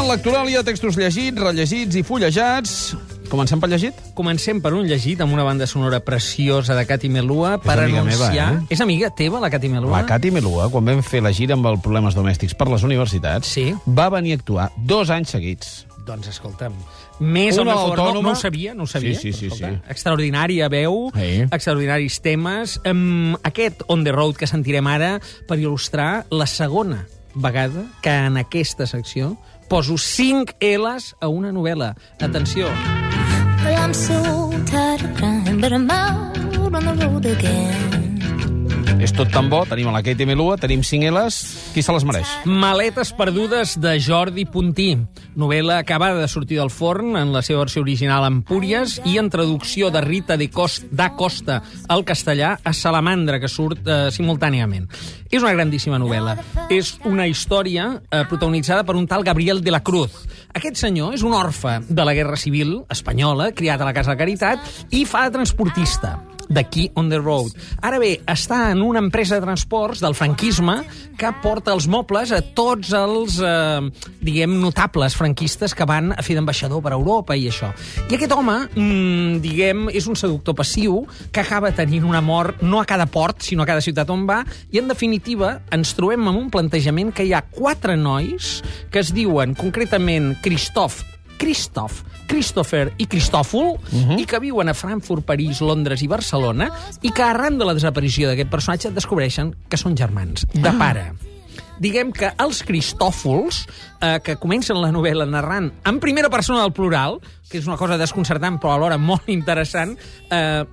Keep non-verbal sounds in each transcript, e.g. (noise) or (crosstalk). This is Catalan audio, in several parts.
en lectoràlia, textos llegits, rellegits i fullejats. Comencem pel llegit? Comencem per un llegit amb una banda sonora preciosa de Cati Melua per amiga anunciar... meva, eh? És amiga teva, la Cati Melua? La Cati Melua, quan vam fer la gira amb els problemes domèstics per les universitats, Sí. va venir a actuar dos anys seguits. Doncs escolta'm, més Una o autònoma- No, no ho sabia, no ho sabia. Sí, sí, sí, Escolta, sí. Extraordinària veu, Sí. extraordinaris temes. Um, aquest On the Road que sentirem ara per il·lustrar la segona vegada que en aquesta secció poso 5 L's a una novel·la. Atenció. Well, I'm so tired of crying, but I'm out on the road again. És tot tan bo, tenim la Katie Melua, tenim 5 L's, qui se les mereix? Maletes perdudes de Jordi Puntí. Novel·la acabada de sortir del forn en la seva versió original Empúries i en traducció de Rita de Costa, da Costa al castellà a Salamandra, que surt eh, simultàniament. És una grandíssima novel·la. És una història eh, protagonitzada per un tal Gabriel de la Cruz. Aquest senyor és un orfe de la Guerra Civil espanyola, criat a la Casa de Caritat, i fa de transportista d'aquí on the road. Ara bé, està en una empresa de transports del franquisme que porta els mobles a tots els, eh, diguem, notables franquistes que van a fer d'ambaixador per Europa i això. I aquest home, mm, diguem, és un seductor passiu que acaba tenint una mort no a cada port, sinó a cada ciutat on va, i en definitiva ens trobem amb un plantejament que hi ha quatre nois que es diuen concretament Christoph, Christoph, Christopher i Cristòfol, uh -huh. i que viuen a Frankfurt, París, Londres i Barcelona, i que arran de la desaparició d'aquest personatge descobreixen que són germans, de pare. Diguem que els Cristòfols, eh, que comencen la novel·la narrant en primera persona del plural, que és una cosa desconcertant però alhora molt interessant, eh,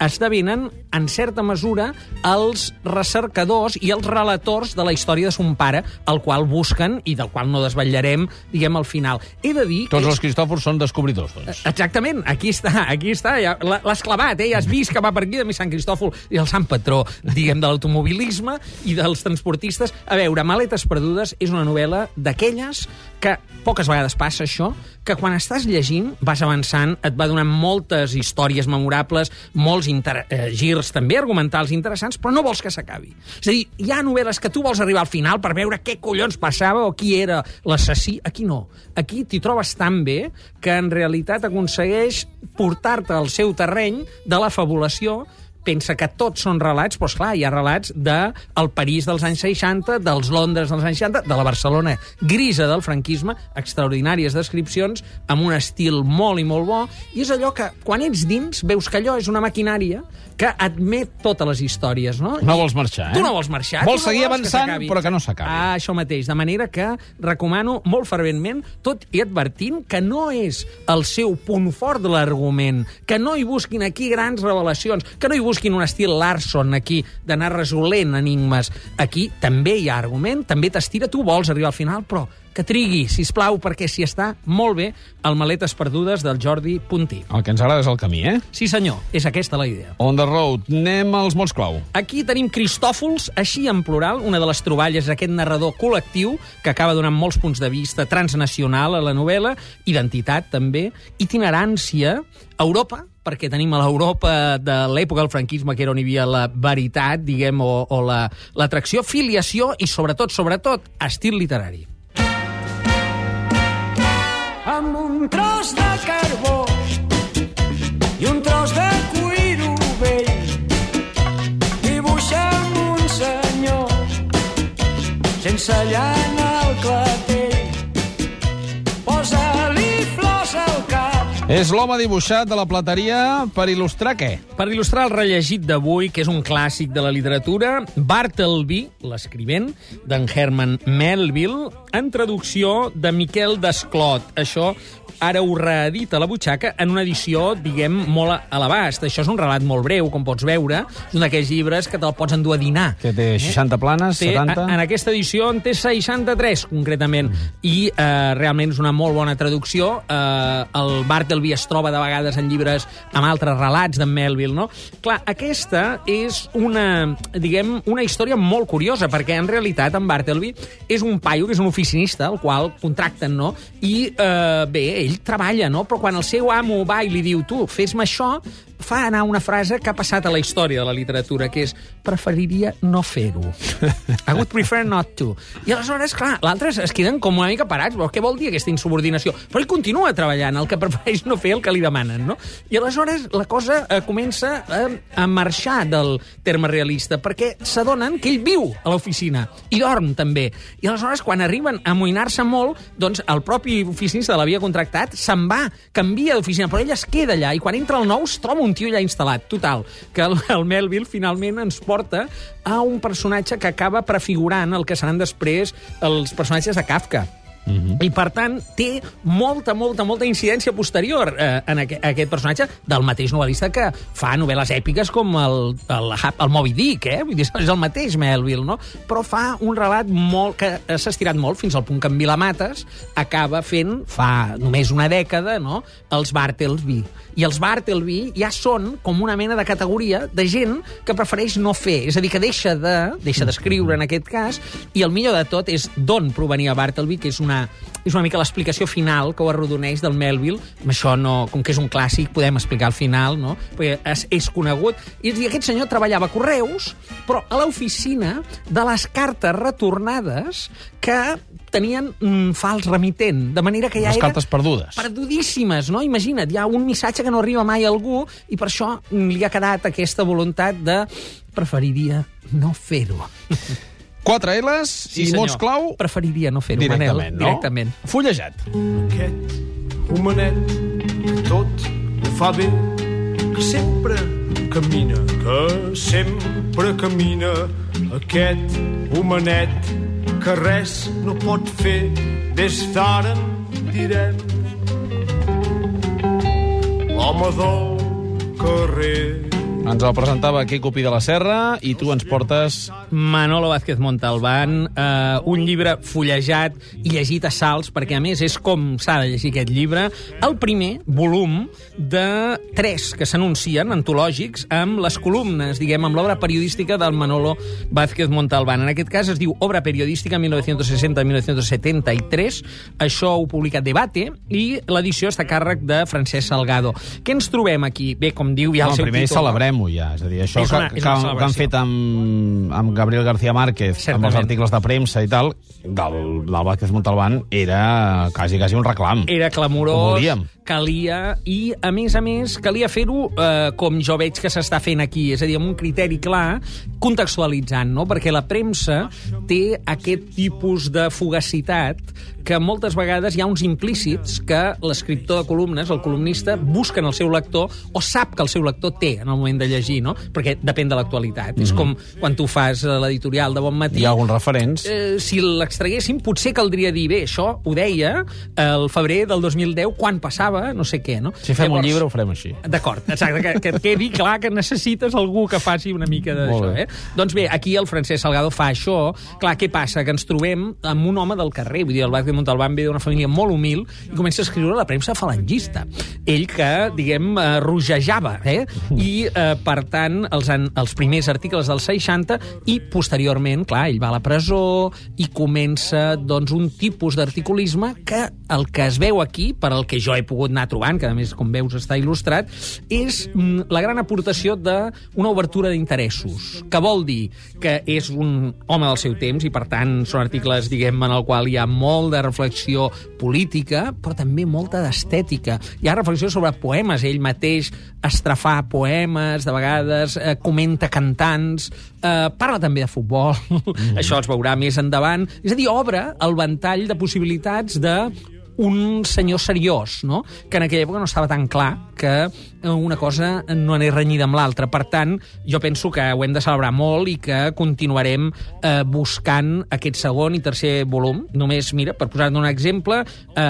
esdevenen, en certa mesura, els recercadors i els relators de la història de son pare, el qual busquen i del qual no desvetllarem, diguem, al final. He de dir Tots que els Cristòfors són descobridors, doncs. Exactament, aquí està, aquí està, ja, l'ha- l'has clavat, eh? ja has vist que va per aquí de mi Sant Cristòfol i el Sant Patró, diguem, de l'automobilisme i dels transportistes. A veure, Maletes perdudes és una novel·la d'aquelles que poques vegades passa això, que quan estàs llegint vas avançant, et va donant moltes històries memorables, molts eh, girs també argumentals interessants, però no vols que s'acabi. És a dir, hi ha novel·les que tu vols arribar al final per veure què collons passava o qui era l'assassí. Aquí no. Aquí t'hi trobes tan bé que en realitat aconsegueix portar-te al seu terreny de la fabulació pensa que tots són relats, però esclar, hi ha relats de el París dels anys 60, dels Londres dels anys 60, de la Barcelona grisa del franquisme, extraordinàries descripcions, amb un estil molt i molt bo, i és allò que, quan ets dins, veus que allò és una maquinària que admet totes les històries, no? No vols marxar, eh? Tu no vols marxar. Vols no seguir vols que avançant, s'acabi. però que no s'acabi. Ah, això mateix. De manera que recomano molt ferventment, tot i advertint que no és el seu punt fort de l'argument, que no hi busquin aquí grans revelacions, que no hi busquin un estil Larson aquí, d'anar resolent enigmes. Aquí també hi ha argument, també t'estira, tu vols arribar al final, però que trigui, si plau, perquè s'hi està molt bé el Maletes Perdudes del Jordi Puntí. El que ens agrada és el camí, eh? Sí, senyor, és aquesta la idea. On the road. Anem als mots clau. Aquí tenim Cristòfols, així en plural, una de les troballes d'aquest narrador col·lectiu que acaba donant molts punts de vista transnacional a la novel·la, identitat també, itinerància, Europa, perquè tenim a l'Europa de l'època del franquisme, que era on hi havia la veritat, diguem, o, o la- l'atracció, filiació i, sobretot, sobretot, estil literari. Amb un tros de carbó i un tros de cuiro vell. Dibuixem un senyor sense llana al clatell. Posa-li flors al cap És l'home dibuixat de la plateria per il·lustrar què? Per il·lustrar el rellegit d'avui, que és un clàssic de la literatura, Bartleby, l'escrivent, d'en Herman Melville, en traducció de Miquel Desclot. Això ara ho reedita la butxaca en una edició, diguem, molt a l'abast. Això és un relat molt breu, com pots veure. És un d'aquells llibres que te'l pots endur a dinar. Que té 60 planes, Té, 70... en aquesta edició en té 63, concretament, i eh, realment és una molt bona traducció. Eh, el Bartleby es troba de vegades en llibres amb altres relats d'en Melville, no? Clar, aquesta és una, diguem, una història molt curiosa, perquè en realitat en Bartleby és un paio que és un oficinista, el qual contracten, no? I, eh, bé, ell treballa, no? Però quan el seu amo va i li diu, tu, fes-me això, fa anar una frase que ha passat a la història de la literatura, que és preferiria no fer-ho. (laughs) I would prefer not to. I aleshores, clar, l'altre es- queden com una mica parats. Però què vol dir aquesta insubordinació? Però ell continua treballant, el que prefereix no fer el que li demanen, no? I aleshores la cosa eh, comença eh, a marxar del terme realista, perquè s'adonen que ell viu a l'oficina i dorm també. I aleshores, quan arriben a amoïnar-se molt, doncs el propi oficinista l'havia contractat, se'n va, canvia d'oficina, però ell es queda allà, i quan entra el nou es troba un tio allà instal·lat. Total, que el Melville finalment ens porta a un personatge que acaba prefigurant el que seran després els personatges de Kafka. Mm -hmm. I, per tant, té molta, molta, molta incidència posterior eh, en aqu aquest personatge del mateix novel·lista que fa novel·les èpiques com el, el, el Moby Dick, eh? Vull dir, és el mateix Melville, no? Però fa un relat molt que s'ha estirat molt fins al punt que en Vilamates acaba fent, fa només una dècada, no?, els Bartleby. I els Bartleby ja són com una mena de categoria de gent que prefereix no fer, és a dir, que deixa de deixa d'escriure en aquest cas, i el millor de tot és d'on provenia Bartleby, que és una, és una mica l'explicació final que ho arrodoneix del Melville. Amb això, no, com que és un clàssic, podem explicar el final, no? Perquè és, és conegut. I aquest senyor treballava a Correus, però a l'oficina de les cartes retornades que tenien un fals remitent, de manera que ja Les era... cartes perdudes. Perdudíssimes, no? Imagina't, hi ha un missatge que no arriba mai a algú i per això li ha quedat aquesta voluntat de preferiria no fer-ho. (laughs) Quatre L's i mots clau Preferiria no fer-ho, directament, Manel. no? Directament. Fullejat. Aquest homenet que tot ho fa bé, que sempre camina, que sempre camina. Aquest homenet que res no pot fer, des d'ara en direm. L'home del carrer. Ens el presentava Quico Pi de la Serra i tu ens portes... Manolo Vázquez Montalbán, eh, un llibre fullejat i llegit a salts, perquè a més és com s'ha de llegir aquest llibre, el primer volum de tres que s'anuncien, antològics, amb les columnes, diguem, amb l'obra periodística del Manolo Vázquez Montalbán. En aquest cas es diu Obra periodística 1960-1973, això ho publica Debate, i l'edició està a càrrec de Francesc Salgado. Què ens trobem aquí? Bé, com diu ja No, el seu primer títol... celebrem-ho ja. És a dir, això És que, una- és que, una que, han fet amb, amb Gabriel García Márquez, amb Certament. els articles de premsa i tal, del, del Vázquez Montalbán era quasi, quasi un reclam. era clamorós. Calia, i, a més a més, calia fer-ho eh, com jo veig que s'està fent aquí, és a dir, amb un criteri clar, contextualitzant, no? Perquè la premsa té aquest tipus de fugacitat que moltes vegades hi ha uns implícits que l'escriptor de columnes, el columnista, busca en el seu lector o sap que el seu lector té en el moment de llegir, no? Perquè depèn de l'actualitat. És com quan tu fas eh, l'editorial de Bon Matí Hi ha alguns referents. eh, si l'extraguéssim, potser caldria dir, bé, això ho deia el febrer del 2010, quan passava, no sé què, no? Si fem un llibre ho farem així. D'acord, exacte, que, que et quedi clar que necessites algú que faci una mica d'això, eh? Doncs bé, aquí el Francesc Salgado fa això. Clar, què passa? Que ens trobem amb un home del carrer, vull dir, el Vázquez Montalbán ve d'una família molt humil i comença a escriure a la premsa falangista. Ell que, diguem, eh, rogejava, eh? I, eh, per tant, els, an, els primers articles dels 60 i, posteriorment, clar, ell va a la presó i comença, doncs, un tipus d'articulisme que el que es veu aquí, per al que jo he pogut anar trobant, que a més, com veus, està il·lustrat, és mm, la gran aportació d'una obertura d'interessos, que vol dir que és un home del seu temps i, per tant, són articles, diguem, en el qual hi ha molt de reflexió política, però també molta d'estètica. Hi ha reflexió sobre poemes, ell mateix estrafà poemes, de vegades eh, comenta cantants, eh, parla també de futbol, (laughs) mm. això es veurà més endavant. És a dir, obre el ventall de possibilitats de un senyor seriós, no? que en aquella època no estava tan clar que eh, una cosa no anés renyida amb l'altra. Per tant, jo penso que ho hem de celebrar molt i que continuarem eh, buscant aquest segon i tercer volum. Només, mira, per posar-ne un exemple, eh,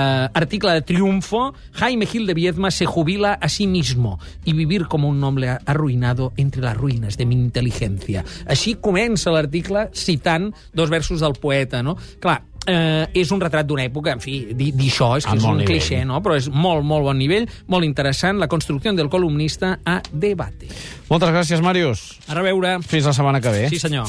article de Triunfo, Jaime Gil de Viedma se jubila a sí mismo y vivir como un hombre arruinado entre las ruïnes de mi inteligencia. Així comença l'article citant dos versos del poeta, no? Clar, eh, és un retrat d'una època, en fi, dir, dir això és que és un nivell. cliché, no? però és molt, molt bon nivell, molt interessant, la construcció del columnista a debate. Moltes gràcies, Màrius. A reveure. Fins la setmana que ve. Sí, senyor.